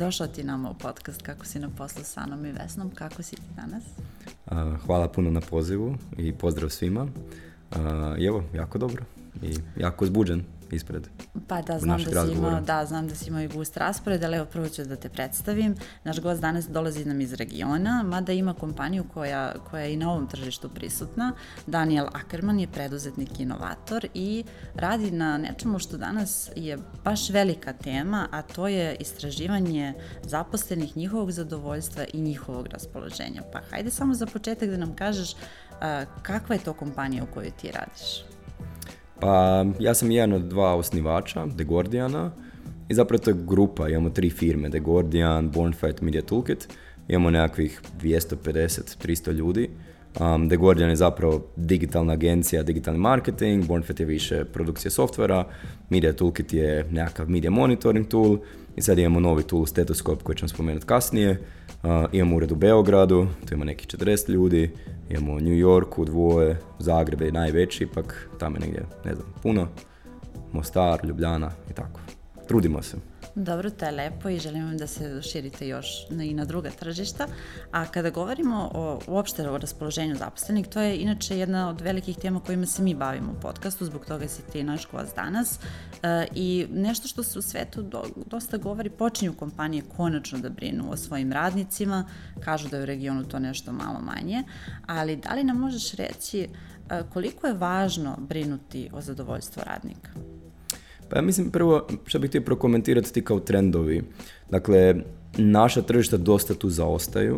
Dobrodošla ti nama u podcast Kako si na poslu sa Anom i Vesnom. Kako si ti danas? hvala puno na pozivu i pozdrav svima. I evo, jako dobro i jako zbuđen ispred Pa da, znam da, si imao, da, znam da si imao i gust raspored, ali evo prvo ću da te predstavim. Naš gost danas dolazi nam iz regiona, mada ima kompaniju koja, koja je i na ovom tržištu prisutna. Daniel Ackerman je preduzetnik inovator i radi na nečemu što danas je baš velika tema, a to je istraživanje zaposlenih, njihovog zadovoljstva i njihovog raspoloženja. Pa hajde samo za početak da nam kažeš kakva je to kompanija u kojoj ti radiš? Pa ja sam jedan od dva osnivača, The Guardiana, i zapravo to je grupa, imamo tri firme, The Guardian, Born Fight, Media Toolkit, imamo nekakvih 250-300 ljudi Um, The Guardian je zapravo digitalna agencija, digitalni marketing, Bornfet je više produkcije softvera, Media Toolkit je nekakav media monitoring tool i sad imamo novi tool Stetoskop koji ćemo spomenuti kasnije. imamo ured u Beogradu, tu ima nekih 40 ljudi, imamo u New Yorku dvoje, Zagreb je najveći, ipak tamo je negdje, ne znam, puno, Mostar, Ljubljana i tako. Trudimo se. Dobro, to je lepo i želim vam da se širite još i na druga tržišta. A kada govorimo o, uopšte o raspoloženju zaposlenih, to je inače jedna od velikih tema kojima se mi bavimo u podcastu, zbog toga si ti naš gost danas. E, I nešto što se u svetu dosta govori, počinju kompanije konačno da brinu o svojim radnicima, kažu da je u regionu to nešto malo manje, ali da li nam možeš reći e, koliko je važno brinuti o zadovoljstvu radnika? Pa ja mislim prvo što bih htio prokomentirati ti kao trendovi. Dakle, naša tržišta dosta tu zaostaju,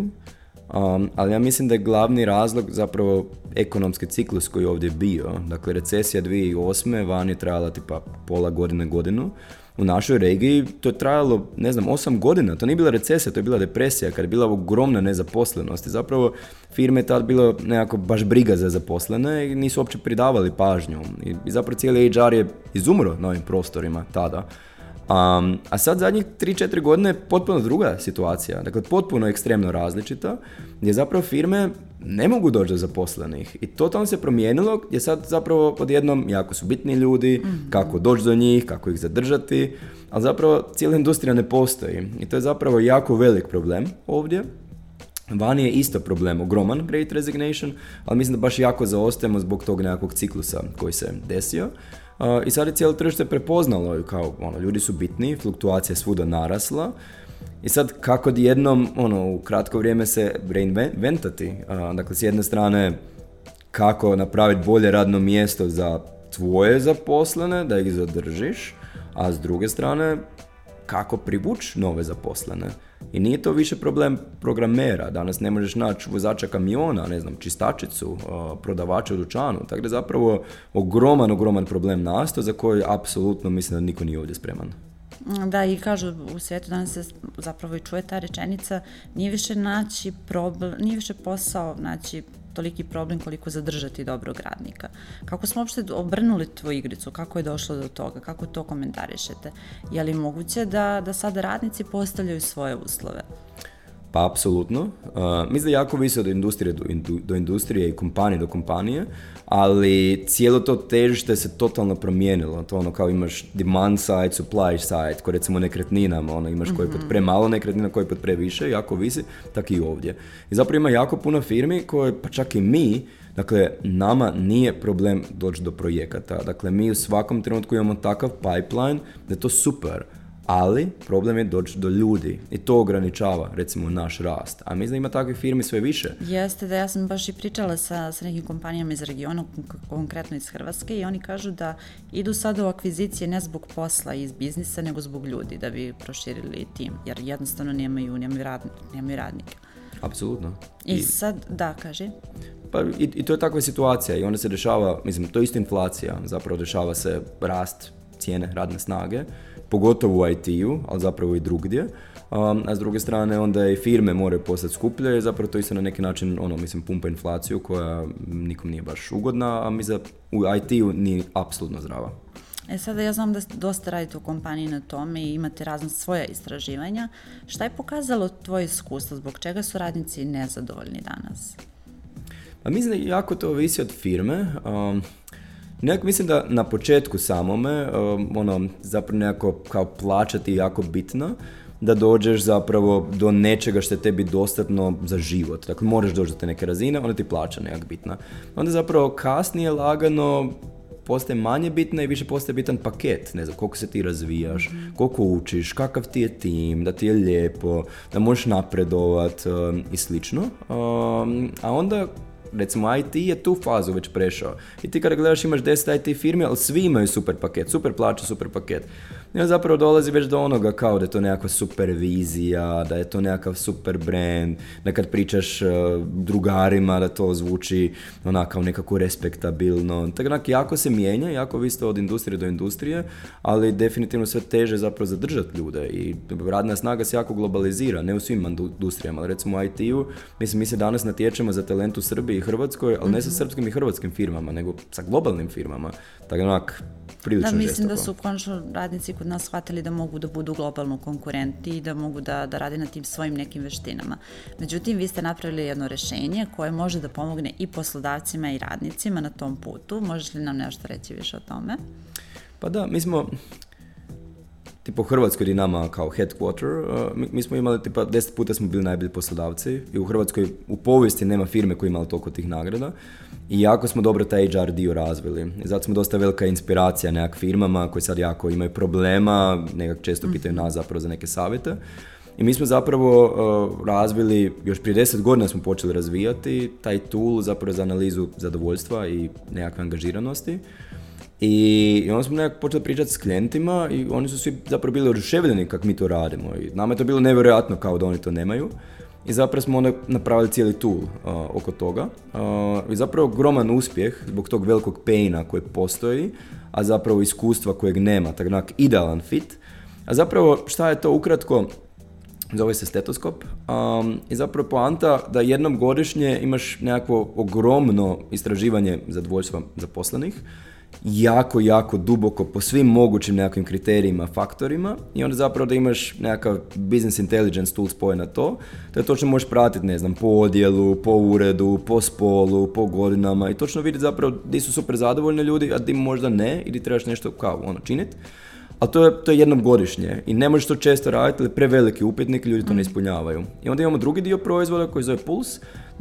um, ali ja mislim da je glavni razlog zapravo ekonomski ciklus koji je ovdje bio. Dakle, recesija 2008. van je trajala tipa pola godine godinu u našoj regiji to je trajalo, ne znam, 8 godina. To nije bila recesija, to je bila depresija, kad je bila ogromna nezaposlenost. I zapravo firme je tad bilo nekako baš briga za zaposlene i nisu uopće pridavali pažnju. I, i zapravo cijeli HR je izumro na ovim prostorima tada. Um, a sad zadnjih 3-4 godine je potpuno druga situacija, dakle potpuno ekstremno različita, gdje zapravo firme ne mogu doći do zaposlenih i totalno se promijenilo gdje sad zapravo odjednom jako su bitni ljudi, mhm. kako doći do njih, kako ih zadržati, ali zapravo cijela industrija ne postoji i to je zapravo jako velik problem ovdje. Vani je isto problem, ogroman Great Resignation, ali mislim da baš jako zaostajemo zbog tog nekakvog ciklusa koji se desio. I sad je cijelo tržište prepoznalo kao, ono, ljudi su bitni, fluktuacija je svuda narasla. I sad kako jednom, ono, u kratko vrijeme se reinventati. Dakle, s jedne strane, kako napraviti bolje radno mjesto za tvoje zaposlene, da ih zadržiš, a s druge strane, kako privući nove zaposlene. I nije to više problem programera, danas ne možeš naći vozača kamiona, ne znam, čistačicu, uh, prodavača u dućanu, tako da zapravo ogroman, ogroman problem nastao za koji apsolutno mislim da niko nije ovdje spreman. Da, i kažu u svijetu danas se zapravo i čuje ta rečenica, nije više naći problem, nije više posao naći toliki problem koliko zadržati dobrog radnika. Kako smo uopšte obrnuli tvo igricu? Kako je došlo do toga? Kako to komentarišete? Je li moguće da, da sada radnici postavljaju svoje uslove? Pa apsolutno. Uh, mislim da jako visi od industrije do, industrije i kompanije do kompanije, ali cijelo to težište se totalno promijenilo. To ono kao imaš demand side, supply side, ko recimo nekretninama, ono imaš koji mhm. pod premalo nekretnina, koji pod previše, jako visi, tako i ovdje. I zapravo ima jako puno firmi koje, pa čak i mi, Dakle, nama nije problem doći do projekata. Dakle, mi u svakom trenutku imamo takav pipeline da je to super ali problem je doći do ljudi i to ograničava recimo naš rast. A mislim da ima takve firme sve više. Jeste da ja sam baš i pričala sa, sa nekim kompanijama iz regiona, konkretno iz Hrvatske i oni kažu da idu sad u akvizicije ne zbog posla iz biznisa nego zbog ljudi da bi proširili tim jer jednostavno nemaju, nemaju, radni, radnika. Apsolutno. I, sad, da, kaže. Pa i, i to je takva situacija i onda se dešava, mislim, to je isto inflacija, zapravo dešava se rast cijene radne snage, pogotovo u IT-u, ali zapravo i drugdje. Um, a s druge strane onda i firme moraju postati skuplje i zapravo to isto na neki način ono, mislim, pumpa inflaciju koja nikom nije baš ugodna, a mi za, u IT-u nije apsolutno zdrava. E sada ja znam da dosta radite u kompaniji na tome i imate razne svoja istraživanja. Šta je pokazalo tvoje iskustvo? Zbog čega su radnici nezadovoljni danas? Pa mislim da jako to ovisi od firme. Um, Nekako mislim da na početku samome, um, ono, zapravo nekako kao plaćati jako bitna da dođeš zapravo do nečega što je tebi dostatno za život. Dakle, moraš doći do te neke razine, onda ti plaća nekako bitna. Onda zapravo kasnije lagano postaje manje bitna i više postaje bitan paket. Ne znam, koliko se ti razvijaš, mhm. koliko učiš, kakav ti je tim, da ti je lijepo, da možeš napredovat um, i slično. Um, a onda recimo IT je tu fazu već prešao. I ti kada gledaš imaš 10 IT firme, ali svi imaju super paket, super plaća, super paket. I on zapravo dolazi već do onoga kao da je to nekakva supervizija, da je to nekakav super brand, da kad pričaš e, drugarima da to zvuči onako nekako respektabilno. Tako onak, jako se mijenja, jako vi ste od industrije do industrije, ali definitivno sve teže zapravo zadržati ljude i radna snaga se jako globalizira, ne u svim industrijama, ali recimo u IT-u, mislim mi se danas natječemo za talent u Srbiji i Hrvatskoj, ali ne sa mhm. srpskim i hrvatskim firmama, nego sa globalnim firmama. Tako onak, prilično da, mislim da su radnici kod nas shvatili da mogu da budu globalno konkurenti i da mogu da, da rade na tim svojim nekim veštinama. Međutim, vi ste napravili jedno rešenje koje može da pomogne i poslodavcima i radnicima na tom putu. Možeš li nam nešto reći više o tome? Pa da, mi smo tipo Hrvatskoj ili nama kao headquarter, mi, mi, smo imali tipa 10 puta smo bili najbolji poslodavci i u Hrvatskoj u povijesti nema firme koja je imala toliko tih nagrada. I jako smo dobro taj HR dio razvili. I zato smo dosta velika inspiracija nekak firmama koji sad jako imaju problema, nekak često mhm. pitaju nas zapravo za neke savjete. I mi smo zapravo uh, razvili, još prije deset godina smo počeli razvijati taj tool zapravo za analizu zadovoljstva i nekakve angažiranosti. I, I onda smo nekako počeli pričati s klijentima i oni su svi zapravo bili oduševljeni kako mi to radimo. I nama je to bilo nevjerojatno kao da oni to nemaju i zapravo smo onda napravili cijeli tool uh, oko toga. Uh, I zapravo ogroman uspjeh zbog tog velikog paina koji postoji, a zapravo iskustva kojeg nema, tako onak idealan fit. A zapravo šta je to ukratko? Zove se stetoskop. Um, I zapravo poanta da jednom godišnje imaš nekakvo ogromno istraživanje za zaposlenih jako, jako duboko po svim mogućim nekakvim kriterijima, faktorima i onda zapravo da imaš nekakav business intelligence tool spojen na to, da točno možeš pratiti, ne znam, po odjelu, po uredu, po spolu, po godinama i točno vidjeti zapravo di su super zadovoljni ljudi, a di možda ne i di trebaš nešto kao ono činiti. A to je, to je jednom godišnje i ne možeš to često raditi, ali preveliki upitnik, ljudi to ne ispunjavaju. I onda imamo drugi dio proizvoda koji zove Puls,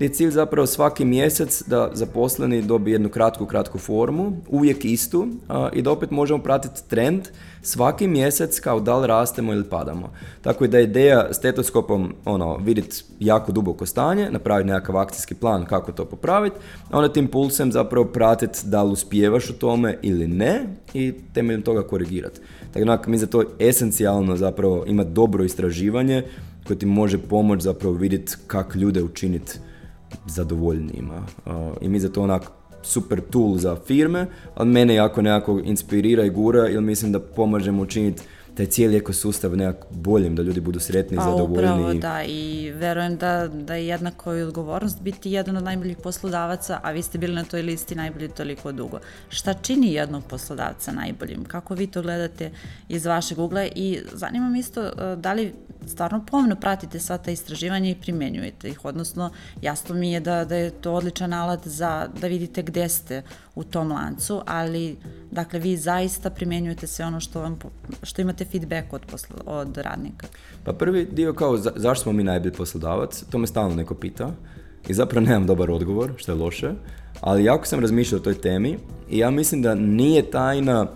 je cilj zapravo svaki mjesec da zaposleni dobi jednu kratku, kratku formu, uvijek istu i da opet možemo pratiti trend svaki mjesec kao da li rastemo ili padamo. Tako da je ideja stetoskopom ono, vidjeti jako duboko stanje, napraviti nekakav akcijski plan kako to popraviti, a onda tim pulsem zapravo pratiti da li uspijevaš u tome ili ne i temeljem toga korigirati. Tako da mi za to esencijalno zapravo imati dobro istraživanje koje ti može pomoći zapravo vidjeti kako ljude učiniti zadovoljnijima. Uh, I mi za to onak super tool za firme, ali mene jako nekako inspirira i gura jer mislim da pomažemo učiniti taj cijeli ekosustav nekako boljem, da ljudi budu sretni, i zadovoljni. Upravo, da, i verujem da, da je jednako i odgovornost biti jedan od najboljih poslodavaca, a vi ste bili na toj listi najbolji toliko dugo. Šta čini jednog poslodavca najboljim? Kako vi to gledate iz vašeg ugla i zanima me isto e, da li stvarno pomno pratite sva ta istraživanja i primenjujete ih, odnosno jasno mi je da, da je to odličan alat za da vidite gde ste u tom lancu, ali dakle vi zaista primjenjujete sve ono što, što imate feedback od, posla, od radnika. Pa prvi dio kao za, zašto smo mi najbolji poslodavac, to me stalno neko pita i zapravo nemam dobar odgovor, što je loše, ali jako sam razmišljao o toj temi i ja mislim da nije tajna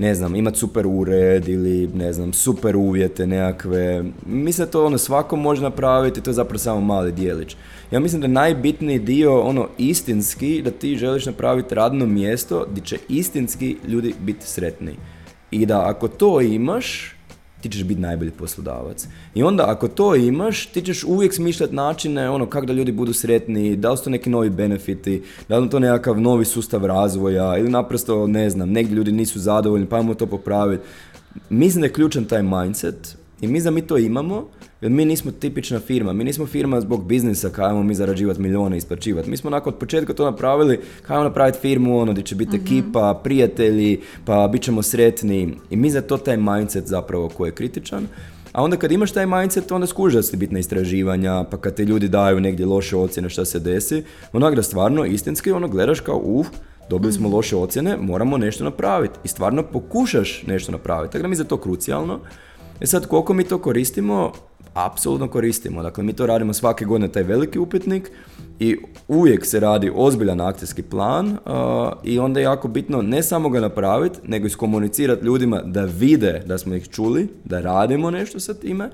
ne znam, imati super ured ili ne znam, super uvjete nekakve. Mislim da to ono svako može napraviti, to je zapravo samo mali dijelić. Ja mislim da je najbitniji dio ono istinski da ti želiš napraviti radno mjesto gdje će istinski ljudi biti sretni. I da ako to imaš, ti ćeš biti najbolji poslodavac. I onda ako to imaš, ti ćeš uvijek smišljati načine ono kako da ljudi budu sretni, da li su to neki novi benefiti, da li to nekakav novi sustav razvoja ili naprosto ne znam, negdje ljudi nisu zadovoljni, pa ajmo to popraviti. Mislim da je ključan taj mindset i mislim da mi to imamo, jer mi nismo tipična firma, mi nismo firma zbog biznisa, kajmo mi zarađivati milijone, isplaćivati. Mi smo nakon od početka to napravili, kajmo napraviti firmu, ono gdje će biti mhm. ekipa, prijatelji, pa bit ćemo sretni. I mi za to taj mindset zapravo koji je kritičan. A onda kad imaš taj mindset, onda skuži da si bitna istraživanja, pa kad te ljudi daju negdje loše ocjene šta se desi, onak da stvarno istinski ono gledaš kao uh, dobili smo mhm. loše ocjene, moramo nešto napraviti. I stvarno pokušaš nešto napraviti. Tako da mi za to krucijalno. E sad, koliko mi to koristimo, apsolutno koristimo. Dakle, mi to radimo svake godine, taj veliki upitnik i uvijek se radi ozbiljan akcijski plan uh, i onda je jako bitno ne samo ga napraviti, nego iskomunicirati ljudima da vide da smo ih čuli, da radimo nešto sa time.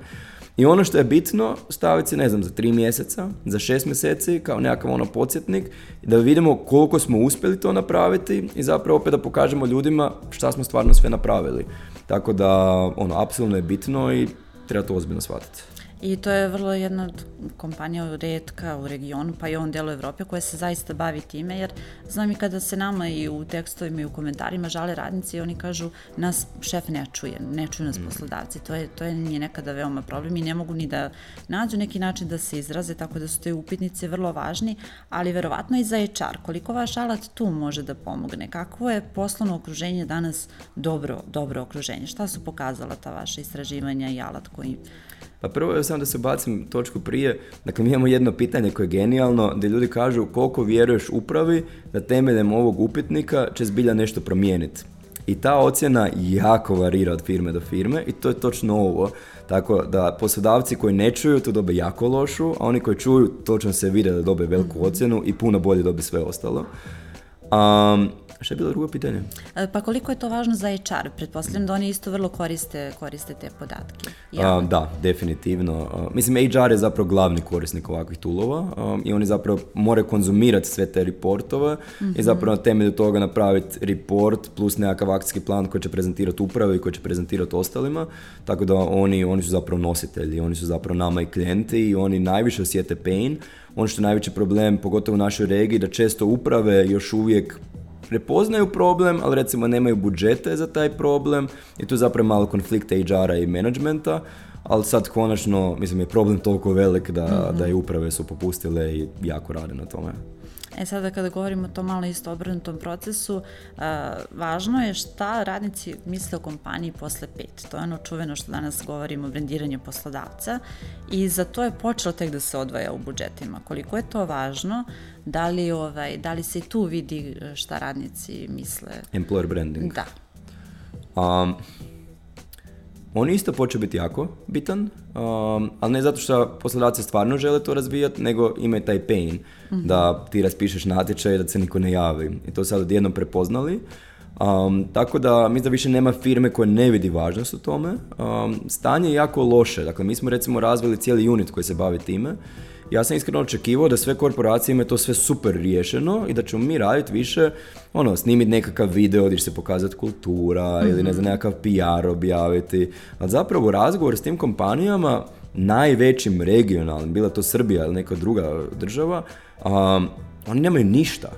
I ono što je bitno, staviti se, ne znam, za tri mjeseca, za šest mjeseci, kao nekakav ono podsjetnik, da vidimo koliko smo uspjeli to napraviti i zapravo opet da pokažemo ljudima šta smo stvarno sve napravili. Tako da, ono, apsolutno je bitno i treba to ozbiljno shvatiti i to je vrlo jedna od kompanija redka u regionu pa i ovom delu Evrope koja se zaista bavi time jer znam i kada se nama i u tekstovima i u komentarima žale radnici i oni kažu nas šef ne čuje, ne čuju nas mm. poslodavci, to je, to je nije nekada veoma problem i ne mogu ni da nađu neki način da se izraze tako da su te upitnice vrlo važni, ali verovatno i za HR, koliko vaš alat tu može da pomogne, kakvo je poslovno okruženje danas dobro, dobro okruženje, šta su pokazala ta vaša istraživanja i alat koji pa prvo je samo da se bacim točku prije, dakle mi imamo jedno pitanje koje je genijalno, gdje ljudi kažu koliko vjeruješ upravi da temeljem ovog upitnika će zbilja nešto promijeniti. I ta ocjena jako varira od firme do firme i to je točno ovo. Tako da poslodavci koji ne čuju to dobe jako lošu, a oni koji čuju točno se vide da dobe veliku ocjenu i puno bolje dobe sve ostalo. Um, Šta je bilo drugo pitanje? E, pa koliko je to važno za HR? Pretpostavljam da oni isto vrlo koriste, koriste te podatke. A, da, definitivno. mislim, HR je zapravo glavni korisnik ovakvih tulova i oni zapravo moraju konzumirati sve te reportove i mhm. zapravo na temelju toga napraviti report plus nekakav akcijski plan koji će prezentirati upravi i koji će prezentirati ostalima. Tako da oni, oni su zapravo nositelji, oni su zapravo nama i klijenti i oni najviše osjete pain. Ono što je najveći problem, pogotovo u našoj regiji, da često uprave još uvijek prepoznaju problem, ali recimo nemaju budžete za taj problem i tu zapravo malo konflikta HR-a i managementa, ali sad konačno, mislim, je problem toliko velik da, mm da uprave su popustile i jako rade na tome. E sada kada govorimo o tom malo isto obrnutom procesu, važno je šta radnici misle o kompaniji posle pet. To je ono čuveno što danas govorimo o brendiranju poslodavca i za to je počelo tek da se odvaja u budžetima. Koliko je to važno, da li, ovaj, da li se tu vidi e, šta radnici misle? Employer branding. Da. Um, on isto počeo biti jako bitan, ali ne zato što poslodavci stvarno žele to razvijati, nego i taj pain mhm. da ti raspišeš natječaj da se niko ne javi. I to sad odjedno prepoznali. Um, tako da mislim da više nema firme koja ne vidi važnost u tome. stanje je jako loše. Dakle, mi smo recimo razvili cijeli unit koji se bavi time ja sam iskreno očekivao da sve korporacije imaju to sve super riješeno i da ćemo mi raditi više, ono, snimiti nekakav video gdje će se pokazati kultura ili ne znam, mhm. nekakav PR objaviti. Ali zapravo razgovor s tim kompanijama, najvećim regionalnim, bila to Srbija ili neka druga država, um, oni nemaju ništa.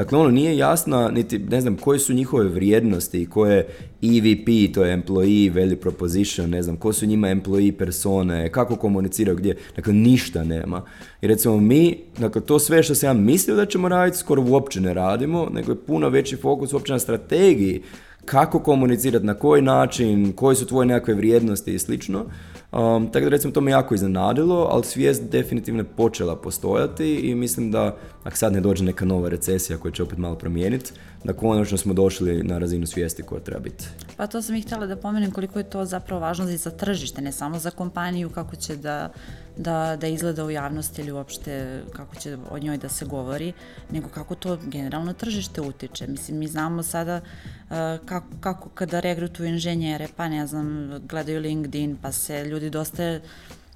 Dakle, ono nije jasna, niti ne znam koje su njihove vrijednosti, koje EVP, to je employee value proposition, ne znam, ko su njima employee persone, kako komuniciraju, gdje, dakle ništa nema. I recimo mi, dakle to sve što sam ja mislio da ćemo raditi, skoro uopće ne radimo, nego je puno veći fokus uopće na strategiji, kako komunicirati, na koji način, koji su tvoje nekakve vrijednosti i slično. Um, tako da recimo to me jako iznenadilo, ali svijest definitivno počela postojati i mislim da ako sad ne dođe neka nova recesija koja će opet malo promijeniti, da konačno smo došli na razinu svijesti koja treba biti. Pa to sam i htjela da pomenem koliko je to zapravo važno i za tržište, ne samo za kompaniju, kako će da, da, da izgleda u javnosti ili uopšte kako će o njoj da se govori, nego kako to generalno tržište utiče. Mislim, mi znamo sada eh, kako, kako kada regrutuju inženjere, pa ne znam, gledaju LinkedIn, pa se ljudi ljudi dosta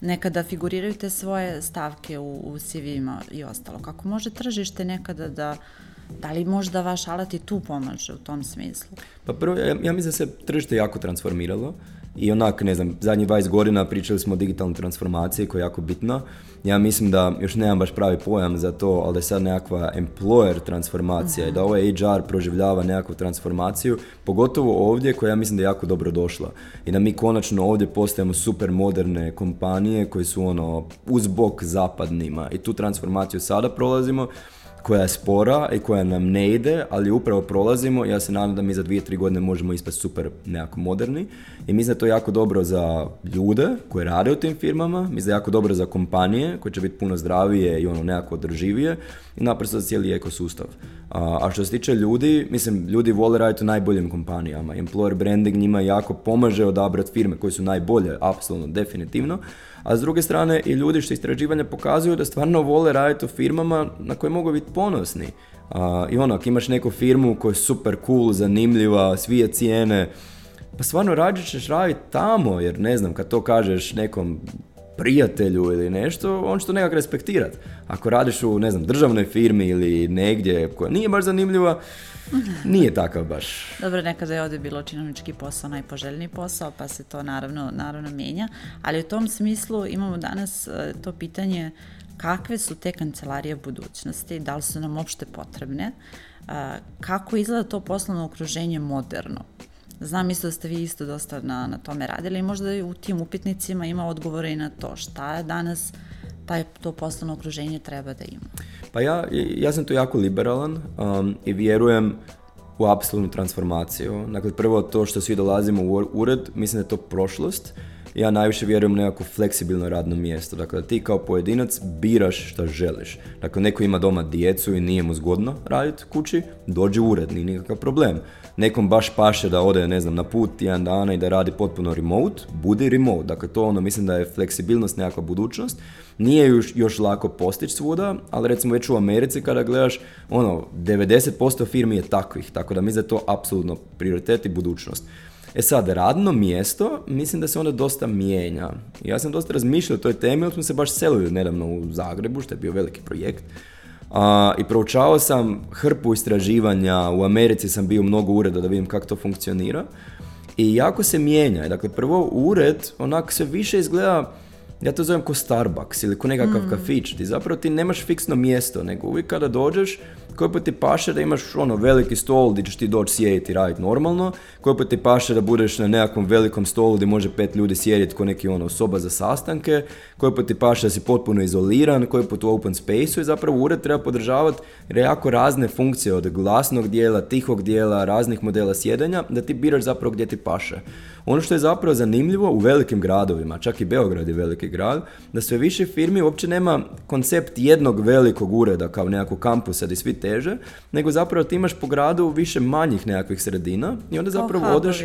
nekada figuriraju te svoje stavke u, u CV-ima i ostalo. Kako može tržište nekada da Da li možda vaš alat i tu pomaže u tom smislu? Pa prvo, ja, ja mislim da se tržište jako transformiralo i onak, ne znam, zadnjih 20 godina pričali smo o digitalnoj transformaciji koja je jako bitna ja mislim da još nemam baš pravi pojam za to, ali da je sad nekakva employer transformacija i da ovaj HR proživljava nekakvu transformaciju, pogotovo ovdje koja ja mislim da je jako dobro došla. I da mi konačno ovdje postajemo super moderne kompanije koje su ono uz bok zapadnima i tu transformaciju sada prolazimo koja je spora i koja nam ne ide, ali upravo prolazimo. Ja se nadam da mi za dvije, tri godine možemo ispati super nekako moderni. I mislim da je to jako dobro za ljude koji rade u tim firmama, mislim da je jako dobro za kompanije koje će biti puno zdravije i ono nekako održivije i naprosto za cijeli ekosustav. A, a što se tiče ljudi, mislim, ljudi vole raditi u najboljim kompanijama. Employer branding njima jako pomaže odabrati firme koje su najbolje, apsolutno, definitivno a s druge strane i ljudi što istraživanja pokazuju da stvarno vole raditi u firmama na koje mogu biti ponosni. A, I ono, ako imaš neku firmu koja je super cool, zanimljiva, svije cijene, pa stvarno rađe ćeš raditi tamo, jer ne znam, kad to kažeš nekom prijatelju ili nešto, on će to nekak respektirat. Ako radiš u, ne znam, državnoj firmi ili negdje koja nije baš zanimljiva, mhm. nije takav baš. Dobro, nekada je ovdje bilo činovnički posao najpoželjniji posao, pa se to naravno, naravno mijenja, ali u tom smislu imamo danas e, to pitanje kakve su te kancelarije budućnosti, da li su nam uopšte potrebne, kako izgleda to poslovno okruženje moderno. Znam isto da ste vi isto dosta na, na tome radili i možda u tim upitnicima ima odgovore i na to šta je danas taj, pa to poslovno okruženje treba da ima. Pa ja, ja sam tu jako liberalan um, i vjerujem u apsolutnu transformaciju. Dakle, prvo to što svi dolazimo u ured, mislim da je to prošlost ja najviše vjerujem u nekako fleksibilno radno mjesto. Dakle, ti kao pojedinac biraš šta želiš. Dakle, neko ima doma djecu i nije mu zgodno raditi kući, dođe ured, nije nikakav problem. Nekom baš paše da ode, ne znam, na put jedan dana i da radi potpuno remote, budi remote. Dakle, to ono, mislim da je fleksibilnost nekakva budućnost. Nije još, još lako postići svuda, ali recimo već u Americi kada gledaš, ono, 90% firmi je takvih, tako da mislim da je to apsolutno prioritet i budućnost. E sad, radno mjesto, mislim da se onda dosta mijenja. Ja sam dosta razmišljao o toj temi, jer smo se baš selili nedavno u Zagrebu, što je bio veliki projekt. I proučavao sam hrpu istraživanja, u Americi sam bio mnogo ureda da vidim kako to funkcionira. I jako se mijenja. Dakle, prvo ured onak se više izgleda ja to zovem ko Starbucks ili ko nekakav mm. kafić, ti zapravo ti nemaš fiksno mjesto, nego uvijek kada dođeš, koji put pa ti paše da imaš ono veliki stol gdje ćeš ti doći sjediti i raditi normalno, koji put pa ti paše da budeš na nekakvom velikom stolu gdje može pet ljudi sjediti ko neki ono soba za sastanke, koji put pa ti paše da si potpuno izoliran, koji put u open space-u i zapravo ured treba podržavati jako razne funkcije od glasnog dijela, tihog dijela, raznih modela sjedanja, da ti biraš zapravo gdje ti paše. Ono što je zapravo zanimljivo u velikim gradovima, čak i Beograd je veliki grad, da sve više firmi uopće nema koncept jednog velikog ureda kao nekakvog kampusa gdje svi teže, nego zapravo ti imaš po gradu više manjih nekakvih sredina i onda zapravo odeš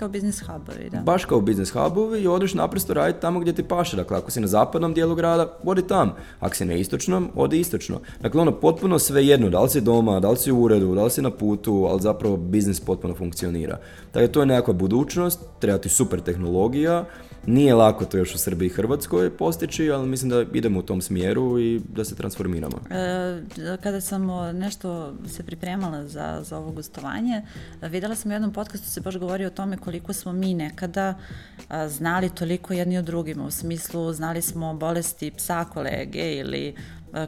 kao biznis hubovi, da. Baš kao biznis hubovi i odiš naprosto raditi tamo gdje ti paše. Dakle, ako si na zapadnom dijelu grada, odi tam. Ako si na istočnom, odi istočno. Dakle, ono, potpuno svejedno, da li si doma, da li si u uredu, da li si na putu, ali zapravo biznis potpuno funkcionira. Dakle, to je nekakva budućnost, treba ti super tehnologija, nije lako to još u Srbiji i Hrvatskoj postići, ali mislim da idemo u tom smjeru i da se transformiramo. E, kada sam nešto se pripremala za, za ovo gostovanje, vidjela sam u jednom podcastu se baš govori o tome ko koliko smo mi nekada znali toliko jedni o drugima, u smislu znali smo bolesti psa kolege ili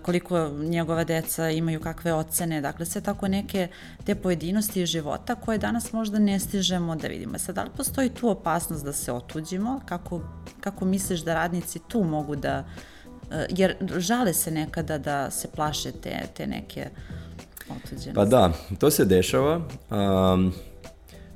koliko njegova deca imaju kakve ocene, dakle sve tako neke te pojedinosti iz života koje danas možda ne stižemo da vidimo. Sad, da li postoji tu opasnost da se otuđimo? Kako, kako misliš da radnici tu mogu da, jer žale se nekada da se plaše te, neke otuđenosti? Pa da, to se dešava.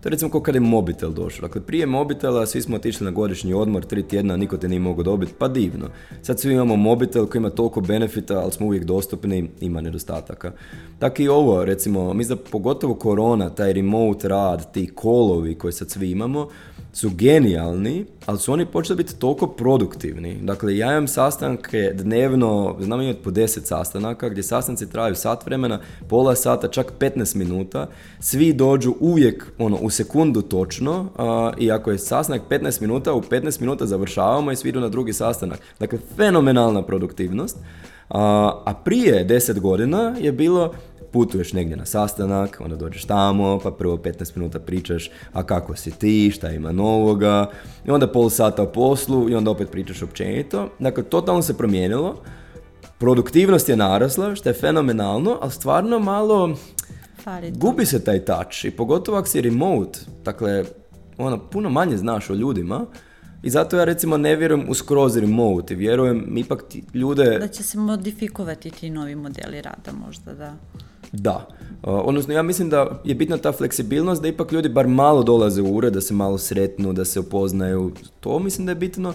To je recimo kao kada je mobitel došao. Dakle, prije mobitela svi smo otišli na godišnji odmor, tri tjedna, niko te nije mogao dobiti, pa divno. Sad svi imamo mobitel koji ima toliko benefita, ali smo uvijek dostupni, ima nedostataka. Tako i ovo, recimo, mi za pogotovo korona, taj remote rad, ti kolovi koje sad svi imamo, su genijalni, ali su oni počeli biti toliko produktivni. Dakle, ja imam sastanke dnevno, znam imati po 10 sastanaka, gdje sastanci traju sat vremena, pola sata, čak 15 minuta. Svi dođu uvijek ono, u sekundu točno uh, i ako je sastanak 15 minuta, u 15 minuta završavamo i svi idu na drugi sastanak. Dakle, fenomenalna produktivnost. a prije 10 godina je bilo putuješ negdje na sastanak, onda dođeš tamo, pa prvo 15 minuta pričaš a kako si ti, šta ima novoga, i onda pol sata o poslu i onda opet pričaš općenito. Dakle, totalno se promijenilo, produktivnost je narasla, što je fenomenalno, ali stvarno malo gubi se taj touch i pogotovo ako si remote, dakle, ono, puno manje znaš o ljudima, i zato ja recimo ne vjerujem u skroz remote, vjerujem ipak ti ljude... Da će se modifikovati ti novi modeli rada možda, da. Da. Uh, odnosno, ja mislim da je bitna ta fleksibilnost, da ipak ljudi bar malo dolaze u ured, da se malo sretnu, da se upoznaju. To mislim da je bitno.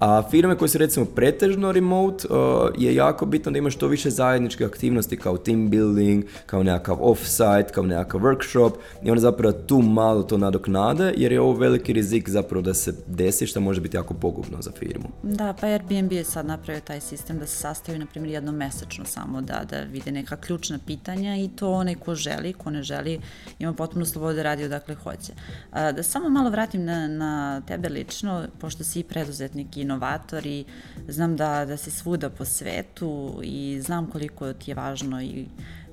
A firme koje su recimo pretežno remote uh, je jako bitno da imaš što više zajedničke aktivnosti kao team building, kao nekakav offsite, kao nekakav workshop i onda zapravo tu malo to nadoknade jer je ovo veliki rizik zapravo da se desi što može biti jako pogubno za firmu. Da, pa Airbnb je sad napravio taj sistem da se sastaju na primjer jednom mesečno samo da, da vide neka ključna pitanja i to onaj ko želi, ko ne želi ima potpuno slobodu da radi odakle hoće. da samo malo vratim na, na tebe lično, pošto si i preduzetnik i inovatori, znam da, da si svuda po svetu i znam koliko ti je važno i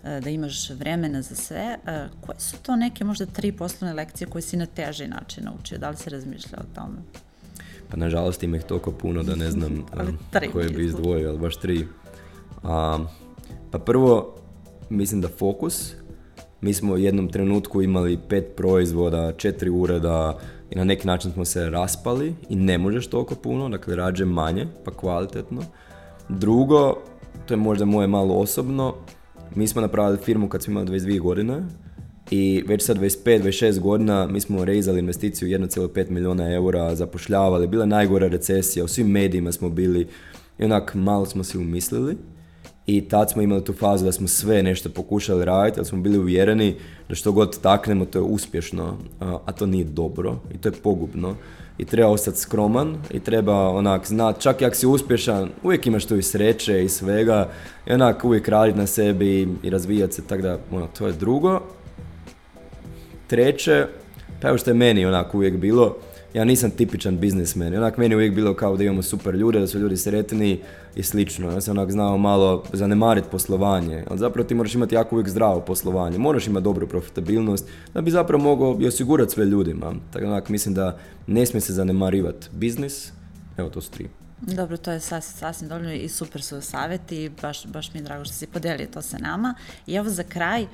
e, da imaš vremena za sve. E, koje su to neke možda tri poslovne lekcije koje si na teži način naučio? Da li si razmišljao o tome? Pa nažalost ima ih toliko puno da ne znam e, koje bi izdvojio, ali baš tri. A, pa prvo, mislim da fokus. Mi smo u jednom trenutku imali pet proizvoda, četiri ureda, i na neki način smo se raspali i ne možeš toliko puno, dakle rađe manje pa kvalitetno. Drugo, to je možda moje malo osobno, mi smo napravili firmu kad smo imali 22 godine i već sad 25-26 godina mi smo rezali investiciju 1,5 milijuna eura, zapošljavali, bila je najgora recesija, u svim medijima smo bili i onak malo smo si umislili i tad smo imali tu fazu da smo sve nešto pokušali raditi, ali smo bili uvjereni da što god taknemo to je uspješno, a to nije dobro i to je pogubno. I treba ostati skroman i treba onak znati, čak i ako si uspješan, uvijek imaš tu i sreće i svega i onak uvijek raditi na sebi i razvijati se, tako da ono, to je drugo. Treće, pa evo što je meni onako uvijek bilo, ja nisam tipičan biznismen. Onak meni je uvijek bilo kao da imamo super ljude, da su ljudi sretni i slično. Ja sam onak znao malo zanemariti poslovanje. Ali zapravo ti moraš imati jako uvijek zdravo poslovanje. Moraš imati dobru profitabilnost da bi zapravo mogao i osigurati sve ljudima. Tako onak mislim da ne smije se zanemarivati biznis. Evo to su tri. Dobro, to je sasvim, sasvim dovoljno i super su savjeti i baš, baš mi je drago što si podijelio to sa nama. I evo za kraj,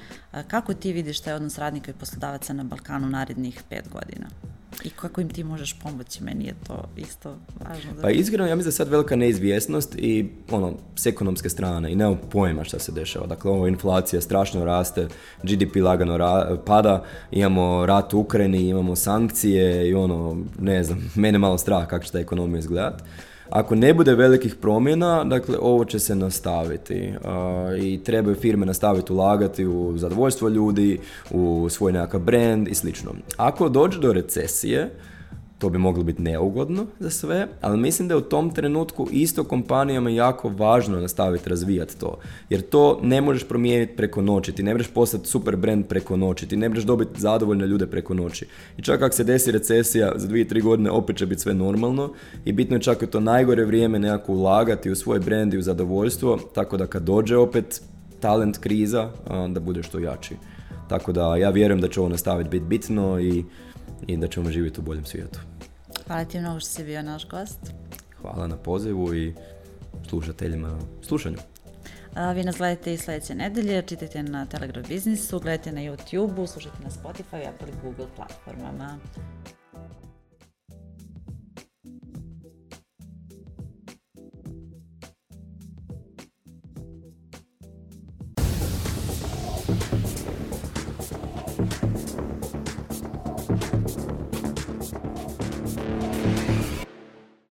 kako ti vidiš taj odnos radnika i poslodavaca na Balkanu narednih pet godina? i kako im ti možeš pomoći, meni je to isto važno. Da... Pa iskreno, ja mislim da je sad velika neizvjesnost i ono, s ekonomske strane i nemam pojma šta se dešava. Dakle, ovo inflacija strašno raste, GDP lagano pada, imamo rat u Ukrajini, imamo sankcije i ono, ne znam, mene malo strah kako će ta ekonomija izgledati. Ako ne bude velikih promjena, dakle, ovo će se nastaviti uh, i trebaju firme nastaviti ulagati u zadovoljstvo ljudi, u svoj nekakav brand i slično. Ako dođe do recesije, to bi moglo biti neugodno za sve, ali mislim da je u tom trenutku isto kompanijama jako važno nastaviti razvijati to. Jer to ne možeš promijeniti preko noći, ti ne možeš postati super brand preko noći, ti ne možeš dobiti zadovoljne ljude preko noći. I čak ako se desi recesija, za dvije, tri godine opet će biti sve normalno i bitno je čak i to najgore vrijeme nekako ulagati u svoj brand i u zadovoljstvo, tako da kad dođe opet talent kriza, da budeš to jači. Tako da ja vjerujem da će ovo nastaviti biti bitno i i da ćemo živjeti u boljem svijetu. Hvala ti mnogo što si bio naš gost. Hvala na pozivu i slušateljima slušanju. vi nas gledajte i sljedeće nedelje, čitajte na Telegram Biznisu, gledajte na YouTube-u, slušajte na Spotify, Apple i Google platformama.